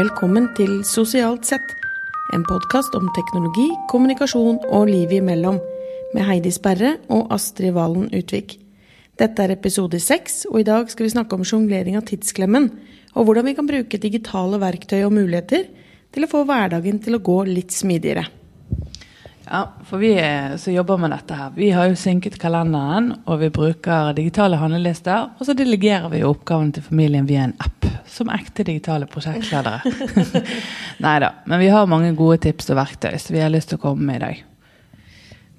Velkommen til Sosialt sett, en podkast om teknologi, kommunikasjon og livet imellom, med Heidi Sperre og Astrid Valen Utvik. Dette er episode seks, og i dag skal vi snakke om sjonglering av tidsklemmen, og hvordan vi kan bruke digitale verktøy og muligheter til å få hverdagen til å gå litt smidigere. Ja, for vi som jobber med dette her, vi har jo synket kalenderen, og vi bruker digitale handlelister, og så delegerer vi oppgaven til familien via en app som ekte digitale prosjektledere. Nei da. Men vi har mange gode tips og verktøy som vi har lyst til å komme med i dag.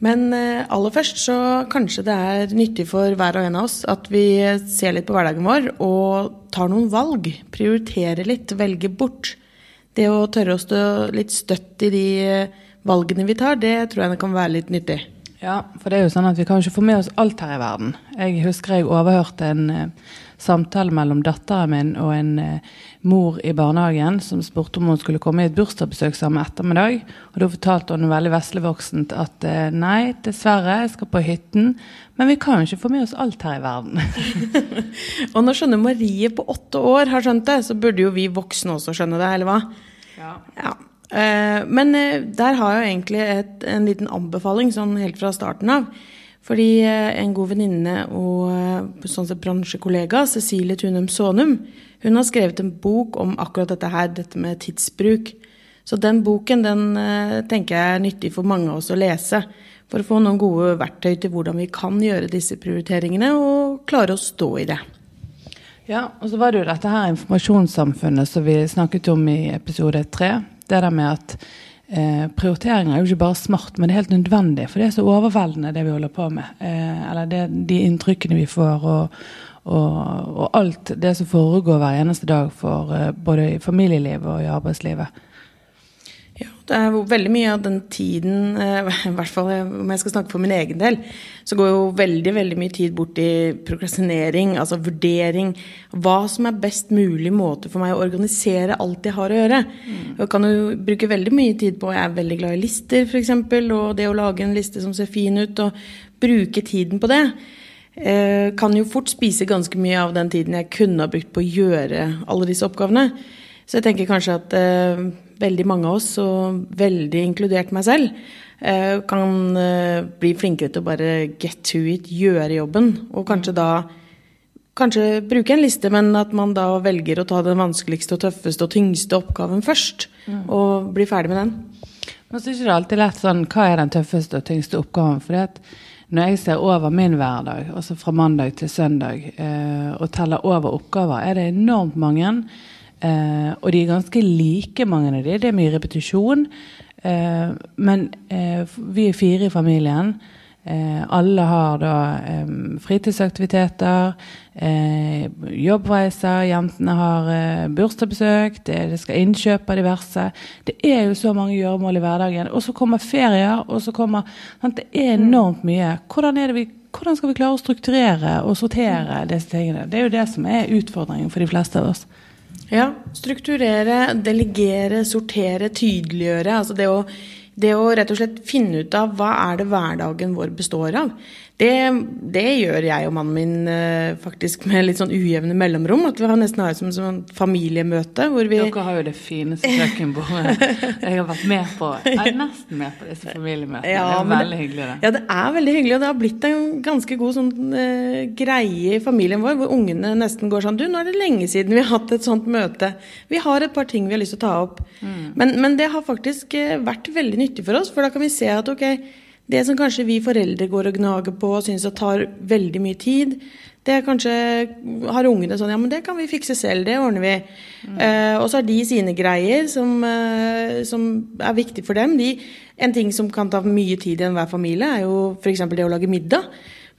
Men eh, aller først så kanskje det er nyttig for hver og en av oss at vi ser litt på hverdagen vår og tar noen valg. Prioriterer litt, velger bort. Det å tørre å stå litt støtt i de eh, valgene vi tar, det tror jeg det kan være litt nyttig. Ja, for det er jo sånn at vi kan ikke få med oss alt her i verden. Jeg husker jeg overhørte en uh, samtale mellom datteren min og en uh, mor i barnehagen som spurte om hun skulle komme i et bursdagsbesøk samme ettermiddag. Og da fortalte hun veldig veslevoksent at uh, nei, dessverre, jeg skal på hytten. Men vi kan jo ikke få med oss alt her i verden. og når skjønner Marie på åtte år har skjønt det, så burde jo vi voksne også skjønne det, eller hva? Ja. ja. Eh, men der har jeg egentlig et, en liten anbefaling sånn helt fra starten av. Fordi eh, en god venninne og eh, sånn sett bransjekollega, Cecilie Tunum Sonum, hun har skrevet en bok om akkurat dette her, dette med tidsbruk. Så den boken den eh, tenker jeg er nyttig for mange av oss å lese. For å få noen gode verktøy til hvordan vi kan gjøre disse prioriteringene og klare å stå i det. Ja, og så var det jo dette her informasjonssamfunnet som vi snakket om i episode tre. Det der med at Eh, prioriteringer er jo ikke bare smart, men det er helt nødvendig. For det er så overveldende, det vi holder på med. Eh, eller det, de inntrykkene vi får, og, og, og, alt det som foregår hver eneste dag for eh, både i familielivet og i arbeidslivet. Ja, det er jo veldig mye av den tiden, eh, i hvert fall om jeg skal snakke for min egen del, så går jo veldig veldig mye tid bort i prokrastinering, altså vurdering. Hva som er best mulig måte for meg å organisere alt jeg har å gjøre. Mm. Jeg kan jo bruke veldig mye tid på Jeg er veldig glad i lister, f.eks., og det å lage en liste som ser fin ut, og bruke tiden på det. Eh, kan jo fort spise ganske mye av den tiden jeg kunne ha brukt på å gjøre alle disse oppgavene. Så jeg tenker kanskje at eh, veldig mange av oss, og veldig inkludert meg selv, eh, kan eh, bli flinkere til å bare get to it, gjøre jobben. Og kanskje da Kanskje bruke en liste, men at man da velger å ta den vanskeligste og tøffeste og tyngste oppgaven først. Mm. Og bli ferdig med den. Men så er det ikke alltid lett sånn Hva er den tøffeste og tyngste oppgaven? Fordi at når jeg ser over min hverdag, altså fra mandag til søndag, eh, og teller over oppgaver, er det enormt mange. Uh, og de er ganske like, mange av de. Det er mye repetisjon. Uh, men uh, vi er fire i familien. alle har da um, fritidsaktiviteter, jobbreiser, jentene har bursdagsbesøk, det, det, skal innkjøp av diverse. Det er jo så mange gjøremål i hverdagen. Og så kommer ferier, og så kommer sant? Det er enormt mye. Hvordan, er vi, hvordan skal vi klare å strukturere og sortere disse tingene? Det er jo det som er utfordringen for de fleste av oss. Ja. Strukturere, delegere, sortere, tydeliggjøre. Altså det å, det å rett og slett finne ut av hva er det hverdagen vår består av. Det, det, gjør jeg og mannen min uh, faktisk med litt sånn ujevne mellomrom. At vi har nesten har det som, et sånn familiemøte. Hvor vi Dere har jo det fineste kjøkkenbordet. jeg har vært med på Jeg er nesten med på disse familiemøtene. Ja, det er veldig hyggelig. Det. Ja, det er veldig hyggelig. Og det har blitt en ganske god sånn uh, greie i familien vår, hvor ungene nesten går sånn Du, nå er det lenge siden vi har hatt et sånt møte. Vi har et par ting vi har lyst til å ta opp. Mm. Men, men, det har faktisk uh, vært veldig nyttig for oss, for da kan vi se at ok det som kanskje vi foreldre går og gnager på og syns tar veldig mye tid, det er kanskje har ungene sånn Ja, men det kan vi fikse selv. Det ordner vi. Mm. Uh, og så har de sine greier som, uh, som er viktig for dem. De, en ting som kan ta mye tid i enhver familie, er jo f.eks. det å lage middag.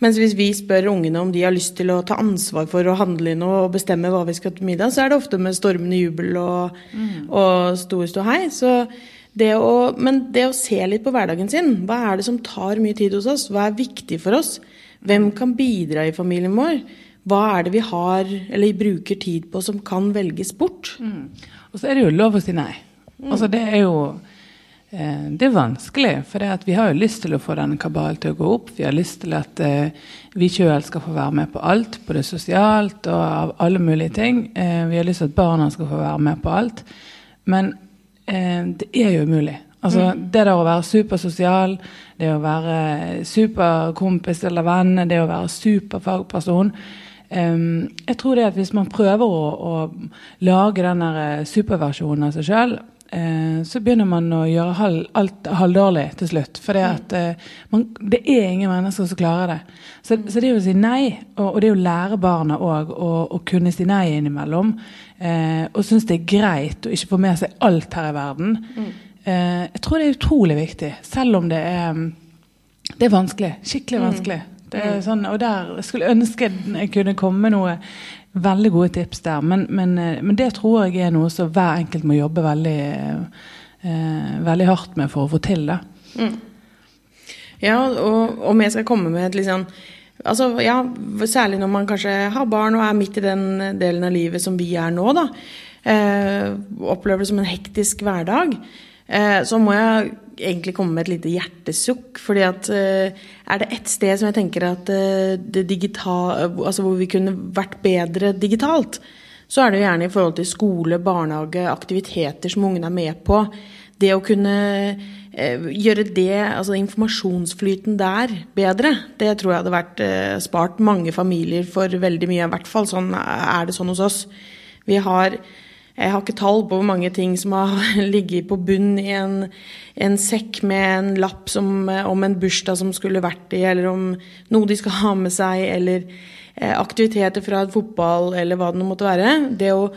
Mens hvis vi spør ungene om de har lyst til å ta ansvar for å handle inn og bestemme hva vi skal til middag, så er det ofte med stormende jubel og, mm. og stor ståhei. Så det å, men det å se litt på hverdagen sin. Hva er det som tar mye tid hos oss? Hva er viktig for oss? Hvem kan bidra i familien vår? Hva er det vi har eller bruker tid på som kan velges bort? Mm. Og så er det jo lov å si nei. Mm. Altså det er jo eh, det er vanskelig, for vi har jo lyst til å få denne kabalen til å gå opp. Vi har lyst til at eh, vi sjøl skal få være med på alt, både sosialt og av alle mulige ting. Eh, vi har lyst til at barna skal få være med på alt. Men eh, det er jo umulig. Altså, mm. Det der å være supersosial, det å være superkompis eller venn, det å være superfagperson um, Jeg tror det at hvis man prøver å, å lage den superversjonen av seg sjøl, så begynner man å gjøre alt halvdårlig til slutt. For det, uh, det er ingen mennesker som klarer det. Så, så, det å si nei, og, og det å lære barna òg å, kunne si nei innimellom, Eh, og synes det er greit å ikke få med seg alt her i verden mm Eh, jeg tror det er utrolig viktig, selv om det er, det er vanskelig. Skikkelig mm. vanskelig. Mm. Sånn, og der jeg skulle ønske jeg kunne komme noe veldig gode tips der. Men, men, eh, men, det tror jeg er noe som hver enkelt må jobbe veldig, eh, veldig hardt med for å få til. det. Mm. Ja, og om jeg skal komme med et litt sånn altså, ja, Særlig når man kanskje har barn og er midt i den delen av livet som vi er nå. da, eh, Opplever det som en hektisk hverdag. Eh, så må jeg egentlig komme med et lite hjertesukk. fordi at eh, er det ett sted som jeg tenker at eh, det digital, altså hvor vi kunne vært bedre digitalt, så er det jo gjerne i forhold til skole, barnehage, aktiviteter som ungene er med på. Det å kunne gjøre det, altså informasjonsflyten der, bedre, det tror jeg hadde vært spart mange familier for veldig mye. I hvert fall sånn er det sånn hos oss. Vi har jeg har ikke tall på hvor mange ting som har ligget på bunn i en, en sekk med en lapp som, om en bursdag som skulle vært i, eller om noe de skal ha med seg, eller eh, aktiviteter fra fotball, eller hva det nå måtte være. Det å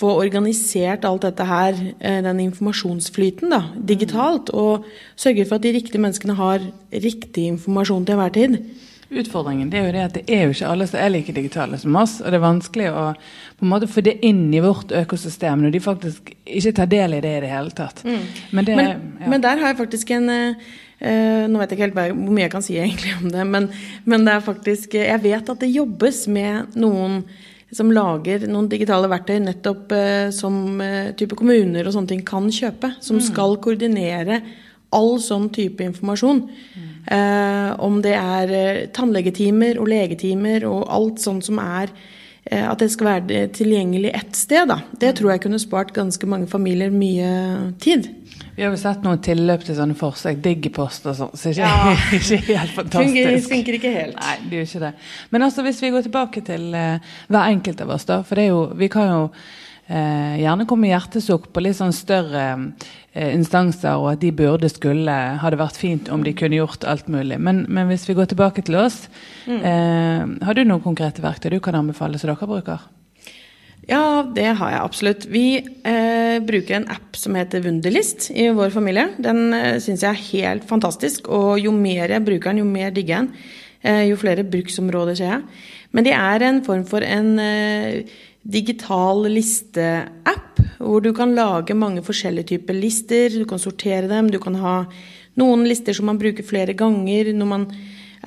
få organisert alt dette her, eh, den informasjonsflyten, da, digitalt, og sørge for at de riktige menneskene har riktig informasjon til enhver tid. Utfordringen det er jo det at det er jo ikke alle som er like digitale som oss. Og det er vanskelig å på en måte få det inn i vårt økosystem når de faktisk ikke tar del i det i det hele tatt. Mm. Men, det, men, ja. men, der har jeg faktisk en uh, Nå vet jeg ikke helt hvor mye jeg kan si egentlig om det, men, men det er faktisk Jeg vet at det jobbes med noen som lager noen digitale verktøy nettopp uh, som uh, type kommuner og sånne ting kan kjøpe. Som mm. skal koordinere all sånn type informasjon. Mm. Eh, om det er eh, tannlegetimer og legetimer og alt sånt som er eh, At det skal være tilgjengelig ett sted. Da. Det tror jeg kunne spart ganske mange familier mye tid. Vi har jo sett noen tilløp til sånne forsøk, Digipost og sånn, så ikke, ja. ikke helt fantastisk. Det funker ikke helt. Nei, det gjør ikke det. Men altså, hvis vi går tilbake til eh, hver enkelt av oss, da. For det er jo, vi kan jo uh, gjerne kommer hjertesukk på litt sånn større Eh, instanser, og at de burde, skulle Hadde vært fint om de kunne gjort alt mulig. Men, men hvis vi går tilbake til oss, mm. eh, har du noen konkrete verktøy du kan anbefale som dere bruker? Ja, det har jeg absolutt. Vi eh, bruker en app som heter Wunderlist i vår familie. Den eh, syns jeg er helt fantastisk, og jo mer jeg bruker den, jo mer digger jeg den. Eh, jo flere bruksområder ser jeg. Men det er en form for en eh, digital listeapp, hvor du kan lage mange forskjellige typer lister. Du kan sortere dem. Du kan ha noen lister som man bruker flere ganger. Når man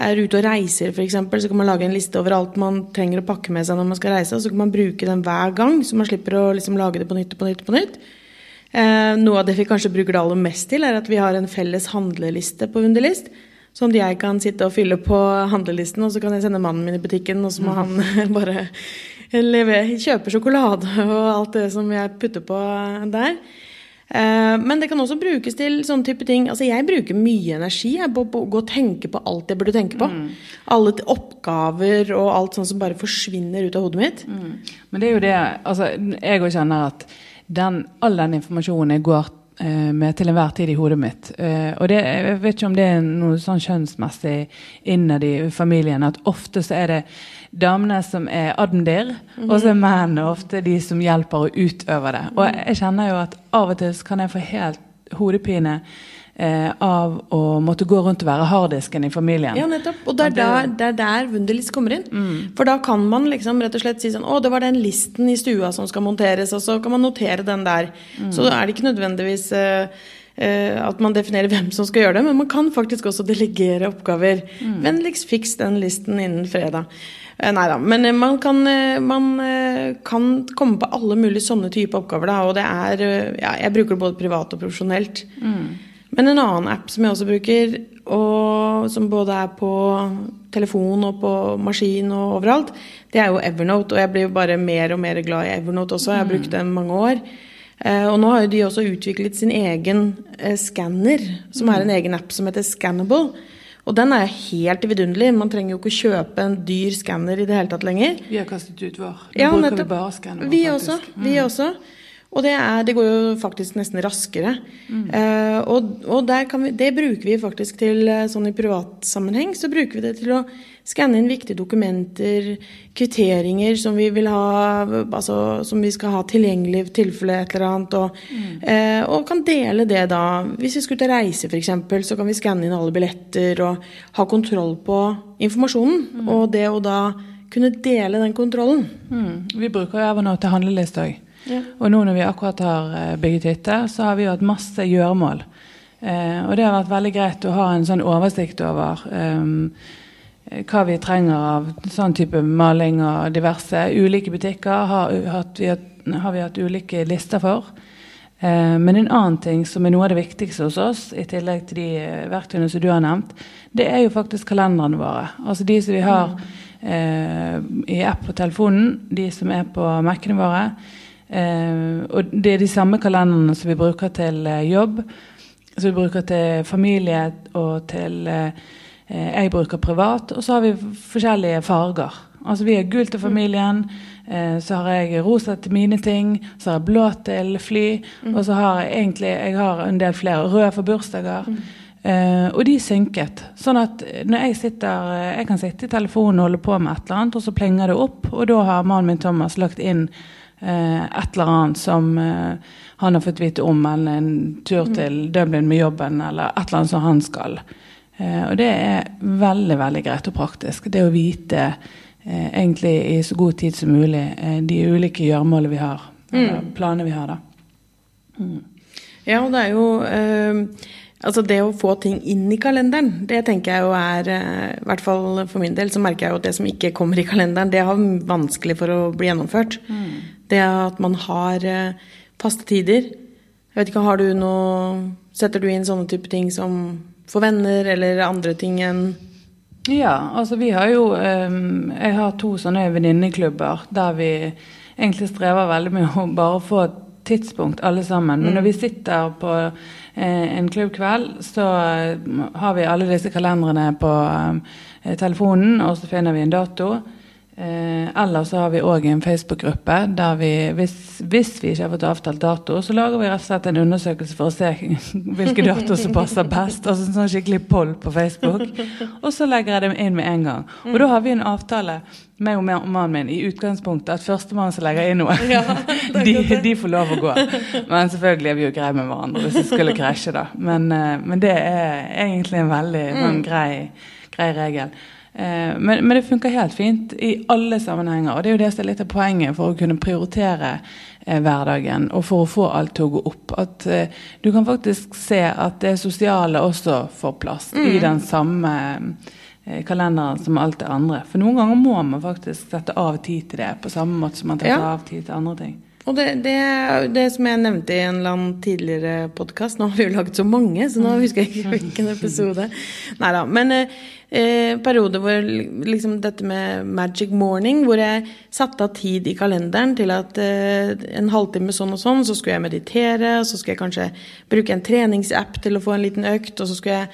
er ute og reiser, f.eks., så kan man lage en liste over alt man trenger å pakke med seg når man skal reise, og så kan man bruke den hver gang, så man slipper å liksom lage det på nytt og på nytt. på nytt. Eh, noe av det vi kanskje bruker det aller mest til, er at vi har en felles handleliste på Underlist. Sånn at jeg kan sitte og fylle på handlelisten, og så kan jeg sende mannen min i butikken, og så må han bare lever, kjøper sjokolade og alt det som jeg putter på der. Eh, men det kan også brukes til sånne type ting. Altså Jeg bruker mye energi på, å gå og tenke på alt jeg burde tenke på. Mm. Alle oppgaver og alt sånt som bare forsvinner ut av hodet mitt. Mm. Men det er jo det altså Jeg òg kjenner at den, all den informasjonen jeg går med til enhver tid i hodet mitt. Uh, og det, jeg vet ikke om det er noe sånn kjønnsmessig innad i familien, at ofte så er det damene som er admdir, mm. og så er mennene ofte de som hjelper å utøve det. Og jeg kjenner jo at av og til så kan jeg få helt hodepine eh, av å måtte gå rundt og være harddisken i familien. Ja, nettopp. Og det er der, det er der Wunderlist kommer inn. Mm. For da kan man liksom rett og slett si sånn Å, det var den listen i stua som skal monteres, og så kan man notere den der. Mm. Så er det ikke nødvendigvis eh, eh, at man definerer hvem som skal gjøre det, men man kan faktisk også delegere oppgaver. Mm. Vennligst fiks den listen innen fredag. Eh, nei da. Men eh, man kan, man kan, komme på alle mulige sånne type oppgaver. Da, og det er ja, Jeg bruker det både privat og profesjonelt. Mm. Men en annen app som jeg også bruker, og som både er på telefon og på maskin og overalt, det er jo Evernote. Og jeg blir jo bare mer og mer glad i Evernote også. Jeg har brukt mm. den mange år. Eh, og nå har jo de også utviklet sin egen eh, skanner, som er en egen app som heter Scannable. Og den er helt vidunderlig. Man trenger jo ikke kjøpe en dyr skanner i det hele tatt lenger. Vi har kastet ut vår. Nå Ja, bruker nettopp. vi bare skanner. Vi også. Vi også. Og det, er, det går jo faktisk nesten raskere. Eh, og og der kan vi, det bruker vi faktisk til eh, sånn i privatsammenheng. Så bruker vi det til å skanne inn viktige dokumenter, kvitteringer som vi vil ha altså, som vi skal ha tilgjengelig i tilfelle et eller annet. Og, eh, og kan dele det da. Hvis vi skulle og reise f.eks., så kan vi skanne inn alle billetter og ha kontroll på informasjonen. Og det å da kunne dele den kontrollen. Mm. Vi bruker jo Evernote til handleliste òg. Ja. Og nå når vi akkurat har eh, bygget hytte, så har vi jo hatt masse gjøremål. Eh, og det har vært veldig greit å ha en sånn oversikt over eh, hva vi trenger av sånn type maling og diverse. Ulike butikker har, vi, hatt, har vi hatt ulike lister for. Eh, men en annen ting som er noe av det viktigste hos oss, i tillegg til de eh, verktøyene som du har nevnt, det er jo faktisk kalenderne våre. Altså de som vi har eh, i app på telefonen, de som er på Mac-ene våre. Eh, og det er de samme kalenderne som vi bruker til eh, jobb, som vi bruker til familie og til eh, eh, Jeg bruker privat. Og så har vi forskjellige farger. Altså vi har gult til familien, eh, så har jeg rosa til mine ting, så har jeg blå til fly, og så har jeg egentlig jeg har en del flere røde for bursdager. Eh, og de synket. Sånn at når jeg sitter Jeg kan sitte i telefonen og holde på med et eller annet, og så plinger det opp, og da har mannen min Thomas lagt inn et eller annet som eh, han har fått vite om, eller en tur til Dublin med jobben, eller et eller annet som han skal. Eh, og det er veldig, veldig greit og praktisk. Det å vite eh, egentlig i så god tid som mulig eh, de ulike gjøremålene vi har, eller planene vi har, da. Ja, og det er jo eh, Altså det å få ting inn i kalenderen, det tenker jeg jo er eh, I hvert fall for min del så merker jeg jo at det som ikke kommer i kalenderen, det har vanskelig for å bli gjennomført. Det at man har eh, faste tider. Jeg vet ikke, har du noe Setter du inn sånne type ting som for venner, eller andre ting enn Ja, altså vi har jo ehm, Jeg har to sånne venninneklubber der vi egentlig strever veldig med å bare få et tidspunkt alle sammen. Men når vi sitter på eh, en klubbkveld, så eh, har vi alle disse kalendrene på eh, telefonen, og så finner vi en dato. Eh, eller så har vi òg en Facebook-gruppe der vi, hvis, hvis vi ikke har fått avtalt dato, så lager vi rett og slett en undersøkelse for å se hvilke datoer som passer best. Altså en sånn skikkelig poll på Facebook. Og så legger jeg dem inn med en gang. Og da har vi en avtale meg og mannen min i utgangspunktet at førstemann som legger inn noe, de, de får lov å gå. Men selvfølgelig er vi jo greie med hverandre hvis det skulle krasje, da. Men, eh, men det er egentlig en veldig sånn, grei, grei regel. Eh, Men, men det funker helt fint i alle sammenhenger. Og det er jo det som er litt av poenget for å kunne prioritere eh, hverdagen og for å få alt til å gå opp. At eh, du kan faktisk se at det sosiale også får plass i den samme eh, kalenderen som alt det andre. For noen ganger må man faktisk sette av tid til det, på samme måte som man tar Ja. av tid til andre ting. Og det, det, det som jeg nevnte i en eller annen tidligere podkast Nå har vi jo laget så mange, så nå husker jeg ikke hvilken episode. Neida, Men eh, perioder periode hvor liksom dette med magic morning, hvor jeg satte av tid i kalenderen til at eh, en halvtime sånn og sånn, så skulle jeg meditere, så skulle jeg kanskje bruke en treningsapp til å få en liten økt, og så skulle jeg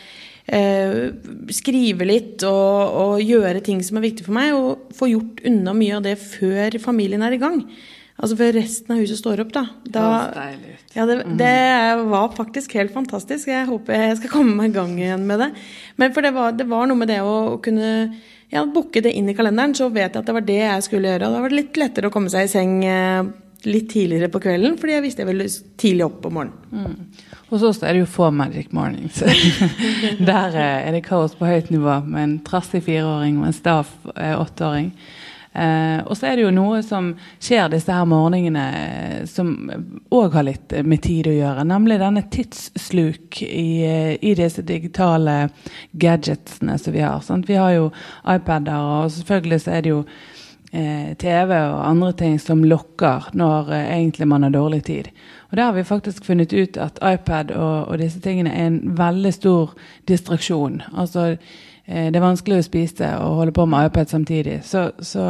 eh, skrive litt og, og gjøre ting som er viktig for meg, og få gjort unna mye av det før familien er i gang. Altså før resten av huset står opp, da. da Høres ja, det, det var faktisk helt fantastisk. Jeg håper jeg skal komme meg i gang igjen med det. Men for det var, det var noe med det å kunne ja, booke det inn i kalenderen, så vet jeg at det var det jeg skulle gjøre. Og da var det litt lettere å komme seg i seng eh, litt tidligere på kvelden, fordi jeg visste jeg ville tidlig opp om morgenen. Mm. Hos oss er det jo få Magic Mornings. Der eh, er det kaos på høyt nivå med en trassig fireåring og en staff eh, åtteåring. Eh, og så er det jo noe som skjer disse her morgenene eh, som òg har litt eh, med tid å gjøre. Nemlig denne tidssluk i, eh, i disse digitale gadgetsene som vi har. Sant? Vi har jo iPader, og selvfølgelig så er det jo eh, TV og andre ting som lokker når eh, egentlig man har dårlig tid. Og der har vi faktisk funnet ut at iPad og, og disse tingene er en veldig stor distraksjon. Altså det er vanskelig å spise og holde på med iPad samtidig. Så, så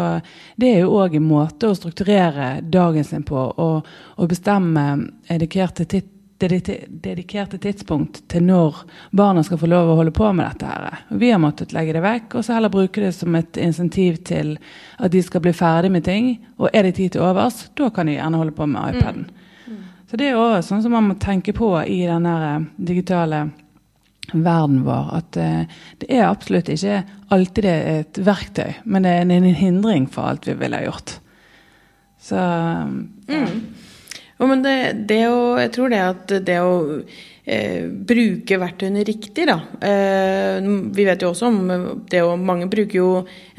det er jo òg en måte å strukturere dagen sin på, og, og bestemme dedikerte titt dedikerte tidspunkt til når barna skal få lov å holde på med dette. her. Vi har måttet legge det vekk, og så heller bruke det som et insentiv til at de skal bli ferdig med ting. Og er det tid til overs, da kan de gjerne holde på med iPaden. Mm. Mm. Så det er òg sånn som man må tenke på i den eh, digitale verden vår. At uh, det er absolutt ikke alltid et verktøy, men det er en, hindring for alt vi ville ha gjort. Så ja. mm. Jo, men det, det å, jeg tror det at det å eh, bruke verktøyene riktig, da eh, Vi vet jo også om det å Mange bruker jo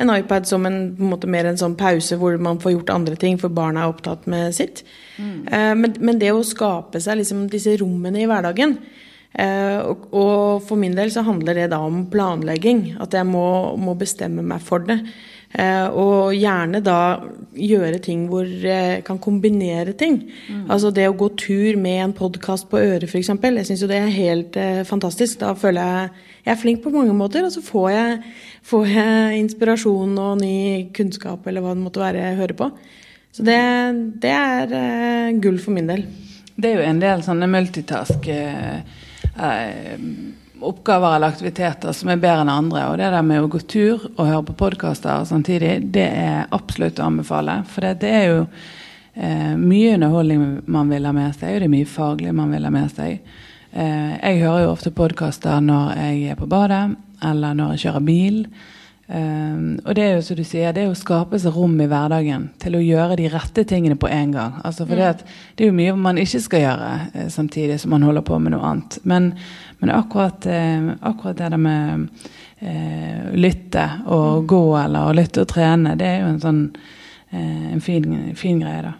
en iPad som en, på en måte mer en sånn pause hvor man får gjort andre ting, for barna er opptatt med sitt. Mm. Eh, men, men, det å skape seg liksom disse rommene i hverdagen eh, og, og, for min del så handler det da om planlegging. At jeg må, må bestemme meg for det. Eh, og gjerne da gjøre ting hvor jeg kan kombinere ting. Mm. Altså det å gå tur med en podkast på øret, f.eks. Jeg syns jo det er helt eh, fantastisk. Da føler jeg jeg er flink på mange måter, og så får jeg, får jeg inspirasjon og ny kunnskap eller hva det måtte være jeg hører på. Så det, det er eh, gull for min del. Det er jo en del sånne multitask eh, eh oppgaver eller aktiviteter som er bedre enn andre. Og det der med å gå tur og høre på podkaster samtidig, det er absolutt å anbefale. For det, det er jo eh, mye underholdning man vil ha med seg, og det er mye faglig man vil ha med seg. Eh, jeg hører jo ofte podkaster når jeg er på badet, eller når jeg kjører bil. Um, og det er jo som du sier, det er å skape seg rom i hverdagen til å gjøre de rette tingene på en gang. Altså for mm. det, det, er jo mye man ikke skal gjøre eh, samtidig som man holder på med noe annet. Men, men akkurat, eh, akkurat, det der med eh, lytte og mm. gå eller å lytte og trene, det er jo en sånn en fin, fin, greie, da.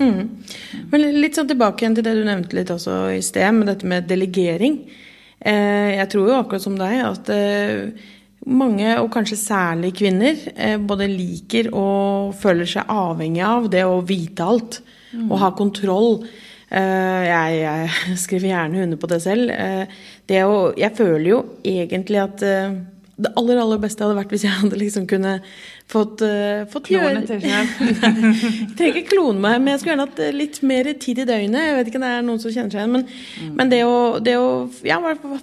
Mm. Men litt sånn tilbake igjen til det du nevnte litt også i sted, med dette med delegering. jeg tror jo akkurat som deg at mange, og kanskje særlig kvinner, eh, både liker og føler seg avhengig av det å vite alt. Mm. Og ha kontroll. Eh, jeg, jeg, skriver gjerne under på det selv. Det å, jeg føler jo egentlig at det aller aller beste hadde vært hvis jeg hadde liksom kunne fått, uh, fått selv? jeg trenger ikke klone meg, men jeg skulle gjerne hatt eh, litt mer tid i døgnet. Jeg vet ikke om det er noen som kjenner seg igjen, men, mm. men det å, det å ja,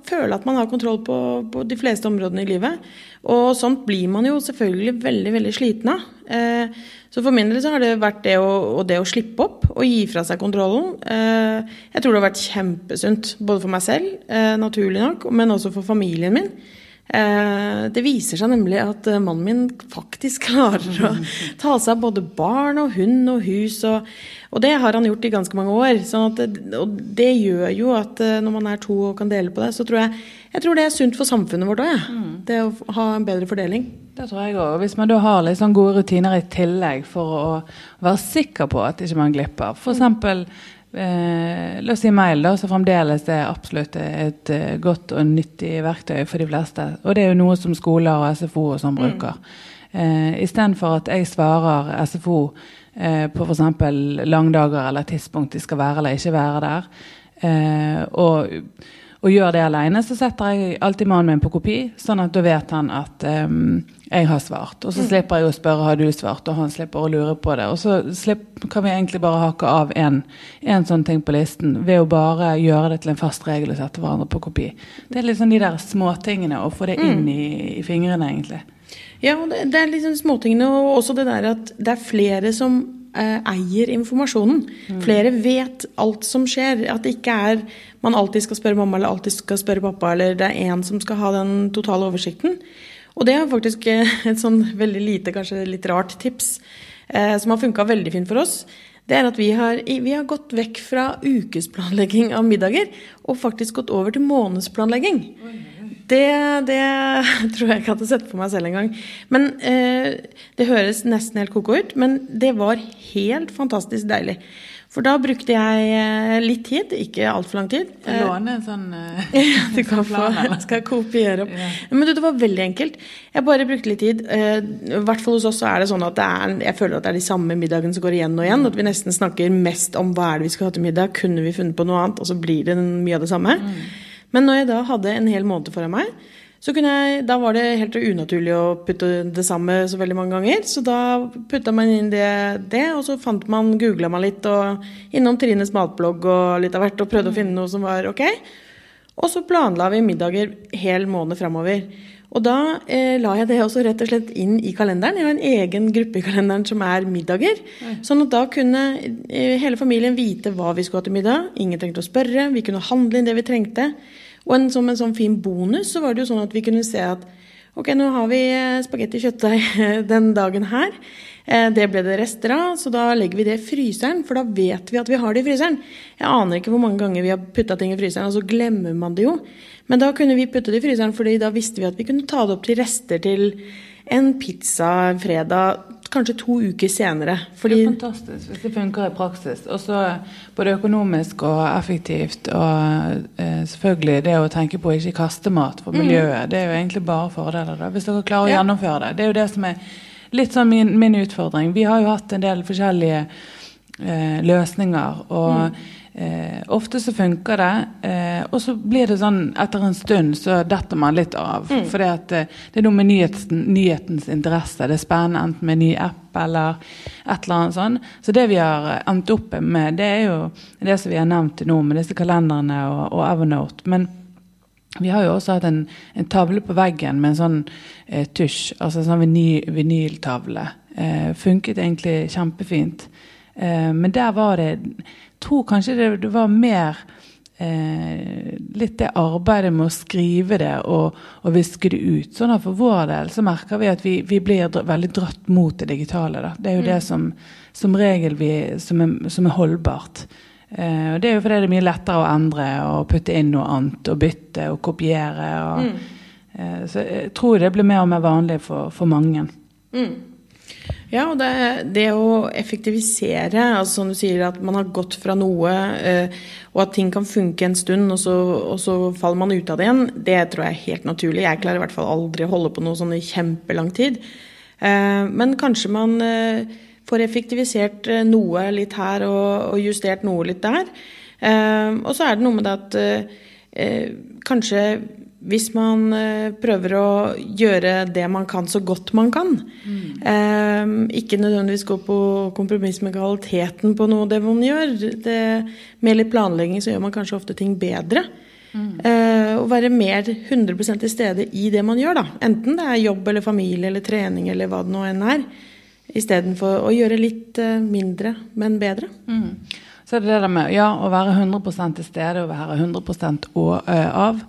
føle at man har kontroll på, på, de fleste områdene i livet. Og sånt blir man jo selvfølgelig veldig veldig sliten av. Uh, så for min del så har det vært det å, det å, slippe opp og gi fra seg kontrollen. Jeg tror det har vært kjempesunt, både for meg selv, naturlig nok, men også for familien min. Eh, det viser seg nemlig at eh, mannen min faktisk klarer å ta seg av både barn og hund og hus, og, og, det har han gjort i ganske mange år. Sånn at, og det gjør jo at eh, når man er to og kan dele på det, så tror jeg, jeg tror det er sunt for samfunnet vårt òg, ja. Mm. det å ha en bedre fordeling. Det tror jeg òg. Hvis man da har litt sånn gode rutiner i tillegg for å være sikker på at ikke man glipper. F.eks. Eh, la oss si mail, da, som fremdeles er absolutt et uh, godt og nyttig verktøy for de fleste. Og det er jo noe som skoler og SFO og sånn mm. bruker. Mm. Eh, Istedenfor at jeg svarer SFO eh, på f.eks. langdager eller tidspunkt de skal være eller ikke være der. Eh, og og gjør det alene, så setter jeg alltid mannen min på kopi, sånn at da vet han at um, jeg har svart. Og så mm. slipper jeg å spørre har du svart, og han slipper å lure på det. Og så slipper, kan vi egentlig bare hake av en, en sånn ting på listen ved å bare gjøre det til en fast regel og sette hverandre på kopi. Det er liksom de der småtingene, å få det inn mm. i, i fingrene, egentlig. Ja, det, det er liksom småtingene, og også det der at det er flere som eh, eier informasjonen. Mm. Flere vet alt som skjer. At det ikke er man alltid skal spørre mamma eller alltid skal spørre pappa, eller det er én som skal ha den totale oversikten. Og det er faktisk eh, et sånn veldig lite, kanskje litt rart tips eh, som har funka veldig fint for oss. Det er at vi har, vi har, gått vekk fra ukesplanlegging av middager og faktisk gått over til månedsplanlegging. Det, det tror jeg ikke hadde sett for meg selv engang. Men eh, Det høres nesten helt ko-ko ut, men det var helt fantastisk deilig. For da brukte jeg eh, litt tid, ikke altfor lang tid. Låne en sånn uh, du kan få, skal kopiere opp. Yeah. Men du, det var veldig enkelt. Jeg bare brukte litt tid. Uh, I hvert fall hos oss så er det sånn at det er, jeg føler at det er de samme middagene som går igjen og igjen. At vi nesten snakker mest om hva er det vi skal ha til middag. Kunne vi funnet på noe annet? Og så blir det mye av det samme. Mm. Men når jeg da hadde en hel måned foran meg, Så kunne jeg, Da var det helt unaturlig å putte det samme så veldig mange ganger. Så da putta man inn det, det og så fant man, googla man litt og innom Trines matblogg og litt av hvert og prøvde å finne noe som var ok. Og så planla vi middager hel måned framover. Og da eh, la jeg det også rett og slett inn i kalenderen. Jeg har en egen gruppe i kalenderen som er middager. Sånn at da kunne eh, hele familien vite hva vi skulle ha til middag. Ingen trengte å spørre. Vi kunne handle inn det vi trengte. Og en, som en sånn fin bonus så var det jo sånn at vi kunne se at ok, nå har vi eh, spagetti kjøttdeig den dagen her. Eh, det ble det rester av, så da legger vi det i fryseren, for da vet vi at vi har det i fryseren. Jeg aner ikke hvor mange ganger vi har putta ting i fryseren, og så glemmer man det jo. Men da kunne vi putte det i fryseren, fordi da visste vi at vi kunne ta det opp til rester til en pizza fredag kanskje to uker senere. Fordi det er fantastisk hvis det funker i praksis. Også både økonomisk og effektivt. Og eh, selvfølgelig det å tenke på å ikke kaste mat for mm. miljøet. Mm. Det er jo egentlig bare fordeler, da, hvis dere klarer å ja. gjennomføre det. Det er jo det som er litt sånn min, min utfordring. Vi har jo hatt en del forskjellige eh, løsninger. og mm Eh, ofte så funker det, eh, og så blir det sånn etter en stund så detter man litt av. Mm. For eh, det er noe med nyheten, nyhetens interesse. Det er spennende enten med en ny app eller et eller annet sånn. Så det vi har endt opp med, det er jo det som vi har nevnt nå, med disse kalenderne og, og Evernote. Men vi har jo også hatt en, en tavle på veggen med en sånn eh, tusj, altså en sånn vinyl, vinyltavle. Eh, funket egentlig kjempefint. Eh, men der var det tror kanskje det, det var mer eh, litt det arbeidet med å skrive det og, og, viske det ut. Sånn at For vår del så merker vi at vi, vi blir veldig dratt mot det digitale. Da. Det er jo mm. det som, som regel vi, som, er, som er holdbart. Eh, og Det er jo fordi det er mye lettere å endre og putte inn noe annet og bytte og kopiere. Og, mm. eh, så jeg tror det blir mer og mer vanlig for, for mange. Mm. Ja, og det, det, å effektivisere, altså som du sier at man har gått fra noe, eh, og at ting kan funke en stund, og så, og så, faller man ut av det igjen, det tror jeg er helt naturlig. Jeg klarer i hvert fall aldri å holde på noe sånn i kjempelang tid. Eh, men kanskje man eh, får effektivisert eh, noe litt her og, og, justert noe litt der. Eh, og så er det noe med det at eh, kanskje hvis man eh, prøver å gjøre det man kan så godt man kan, mm. eh, ikke nødvendigvis gå på kompromiss med kvaliteten på noe det man gjør det, Med litt planlegging så gjør man kanskje ofte ting bedre. Mm. Eh, være mer 100% til stede i det man gjør, da. Enten det er jobb eller familie eller trening eller hva det nå enn er. Istedenfor å gjøre litt eh, mindre, men bedre. Mm. Så er det det der med ja, å være 100% til stede og være 100 og, uh, av.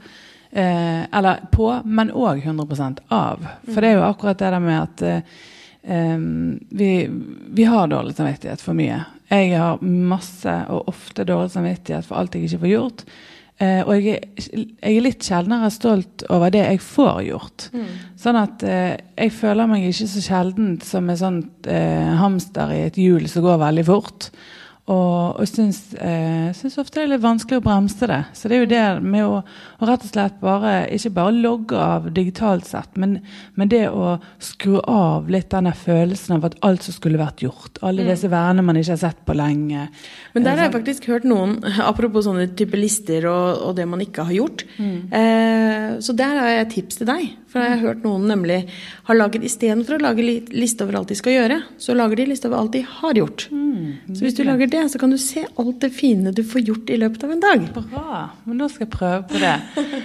Eh, eller på, men òg 100 av. For det er jo akkurat det der med at eh, vi, vi, har dårlig samvittighet for mye. Jeg har masse og ofte dårlig samvittighet for alt jeg ikke får gjort. Eh, og jeg er, jeg er, litt sjeldnere stolt over det jeg får gjort. Mm. Sånn at eh, jeg føler meg ikke så sjelden som en sånn eh, hamster i et hjul som går veldig fort. Og, og syns, eh, syns, ofte det er litt vanskelig å bremse det. Så det er jo det med å, å rett og slett bare ikke bare logge av digitalt sett, men, men, det å skru av litt denne følelsen av at alt som skulle vært gjort. Alle mm. disse vennene man ikke har sett på lenge. Men der har jeg sånn. faktisk hørt noen, apropos sånne type lister og, og det man ikke har gjort. Mm. Eh, så der har jeg et tips til deg. For jeg har hørt noen nemlig har laget istedenfor å lage liste over alt de skal gjøre, så lager de liste over alt de har gjort. Mm, så hvis du lager det, så kan du se alt det fine du får gjort i løpet av en dag. Bra. Men nå skal jeg prøve på det.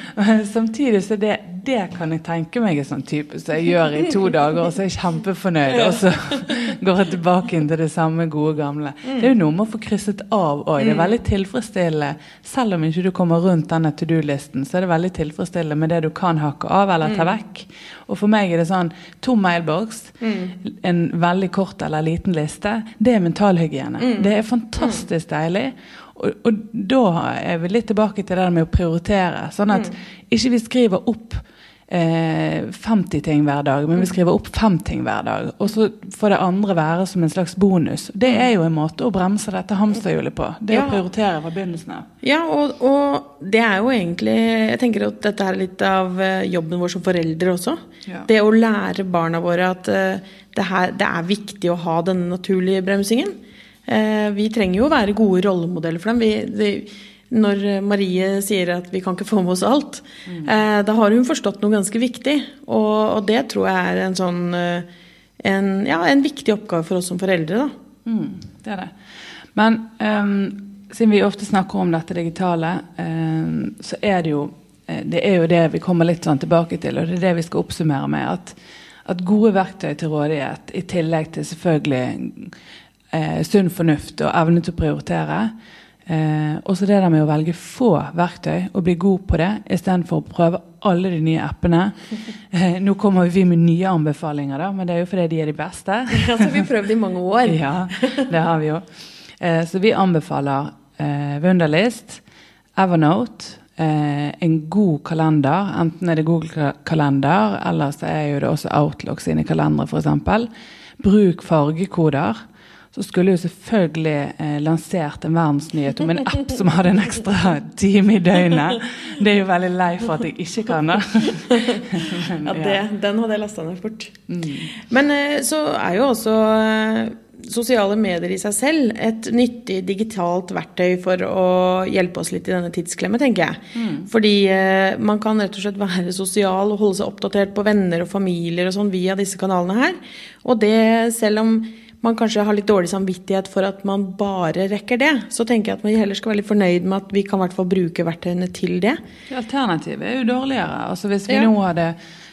Samtidig så det, det kan jeg tenke meg en sånn type som jeg gjør i to dager, og så er jeg kjempefornøyd, og så går jeg tilbake inn til det samme gode gamle. Mm. Det er jo noe med å få krysset av òg. Det er mm. veldig tilfredsstillende. Selv om ikke du kommer rundt denne to do-listen, så er det veldig tilfredsstillende med det du kan hakke av eller ta vekk vekk. Og for meg er det sånn tom mailbox, mm. en veldig kort eller liten liste. Det er mentalhygiene. Mm. Det er fantastisk mm. deilig. Og, og, da er vi litt tilbake til det med å prioritere. Sånn at mm. ikke vi skriver opp 50 ting hver dag, men vi mm. skriver opp fem ting hver dag. Og så får det andre være som en slags bonus. Det er jo en måte å bremse dette hamsterhjulet på. Det ja. å prioritere fra begynnelsen av. Ja, og, og, det er jo egentlig Jeg tenker at dette er litt av eh, jobben vår som foreldre også. Ja. Det å lære barna våre at uh, det, her, det, er viktig å ha denne naturlige bremsingen. Vi trenger jo å være gode rollemodeller for dem. Vi, det, når Marie sier at vi kan ikke få med oss alt, mm. eh, da har hun forstått noe ganske viktig. Og, og det tror jeg er en sånn eh, en, ja, en, viktig oppgave for oss som foreldre. Da. Mm, det er det. Men um, siden vi ofte snakker om dette digitale, um, så er det jo eh, det er jo det vi kommer litt sånn tilbake til, og det er det vi skal oppsummere med. At, at gode verktøy til rådighet, i tillegg til selvfølgelig eh, sunn fornuft og evne til å prioritere, Eh, også det der med å velge få verktøy og bli god på det, istedenfor å prøve alle de nye appene. Eh, nå kommer vi med nye anbefalinger, da, men det er jo fordi de er de beste. Ja, så vi prøvd i mange år. ja, det har vi jo. Eh, så vi anbefaler eh, Wunderlist, Evernote, eh, en god kalender. Enten er det Google-kalender, eller så er jo det også Outlook sine kalendere, f.eks. Bruk fargekoder så skulle jo selvfølgelig eh, lansert en verdensnyhet om en app som hadde en ekstra time i døgnet. Det er jo veldig lei for at jeg ikke kan det. ja, det, den hadde jeg lasta ned fort. Mm. Men eh, så er jo også eh, sosiale medier i seg selv et nyttig digitalt verktøy for å hjelpe oss litt i denne tidsklemmen, tenker jeg. Mm. Fordi eh, man kan rett og slett være sosial og holde seg oppdatert på venner og familier og sånn via disse kanalene her. Og det selv om man kanskje har litt dårlig samvittighet for at man bare rekker det, så tenker jeg at man heller skal være litt fornøyd med at vi kan i hvert fall bruke verktøyene til det. Alternativet er jo dårligere. Altså Hvis vi ja. nå hadde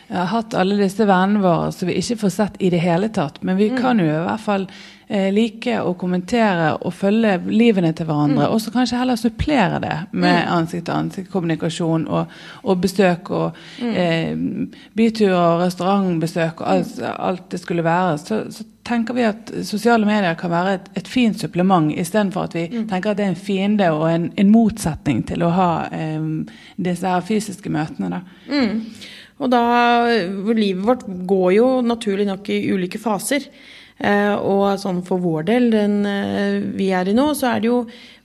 hatt alle disse vennene våre som vi ikke får sett i det hele tatt, men vi mm. kan jo i hvert fall eh, like å kommentere og følge livene til hverandre. Mm. Og så kanskje heller supplere det med mm. ansikt-til-ansikt-kommunikasjon og, og, besøk og mm. eh, byturer, restaurantbesøk og alt, alt, det skulle være. Så, så, tenker vi at sosiale medier kan være et, et fint supplement, istedenfor at vi mm. tenker at det er en fiende og en, en motsetning til å ha um, disse her fysiske møtene. da. Mm. Og da, Livet vårt går jo naturlig nok i ulike faser. Eh, og sånn for vår del, den eh, vi er i nå, så er det jo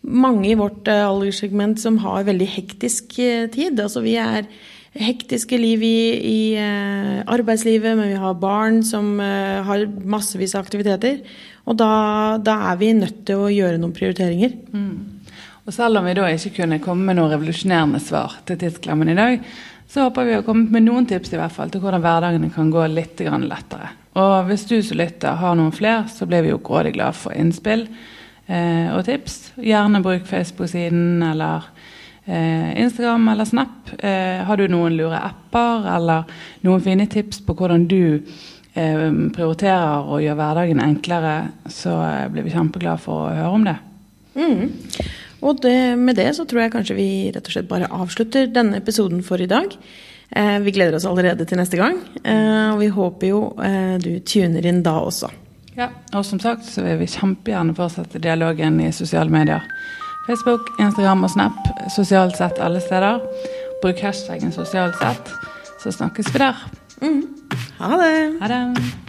mange i vårt eh, alderssegment som har veldig hektisk tid. Altså vi er hektiske liv i, i arbeidslivet, men vi har barn som har massevis av aktiviteter. Og da, da, er vi nødt til å gjøre noen prioriteringer. Mm. Og selv om vi da ikke kunne komme med noe revolusjonerende svar til tidsklemmen i dag, så håper vi å komme med noen tips i hvert fall til hvordan hverdagene kan gå litt lettere. Og hvis du som lytter har noen flere, så blir vi jo grådig glad for innspill eh, og tips. Gjerne bruk Facebook-siden eller eh, Instagram eller Snap. Eh, har du noen lure apper eller noen fine tips på hvordan du eh, prioriterer og gjør hverdagen enklere, så eh, blir vi kjempeglade for å høre om det. Mm. Og det, med det så tror jeg kanskje vi rett og slett bare avslutter denne episoden for i dag. Eh, vi gleder oss allerede til neste gang, eh, og vi håper jo eh, du tuner inn da også. Ja, og som sagt så vil vi kjempegjerne fortsette dialogen i sosiale medier. Facebook, Instagram og Snap. Sosialt sett alle steder. Bruk hashtaggen sosialt sett, så snakkes vi der. Mm. Ha det. Ha det.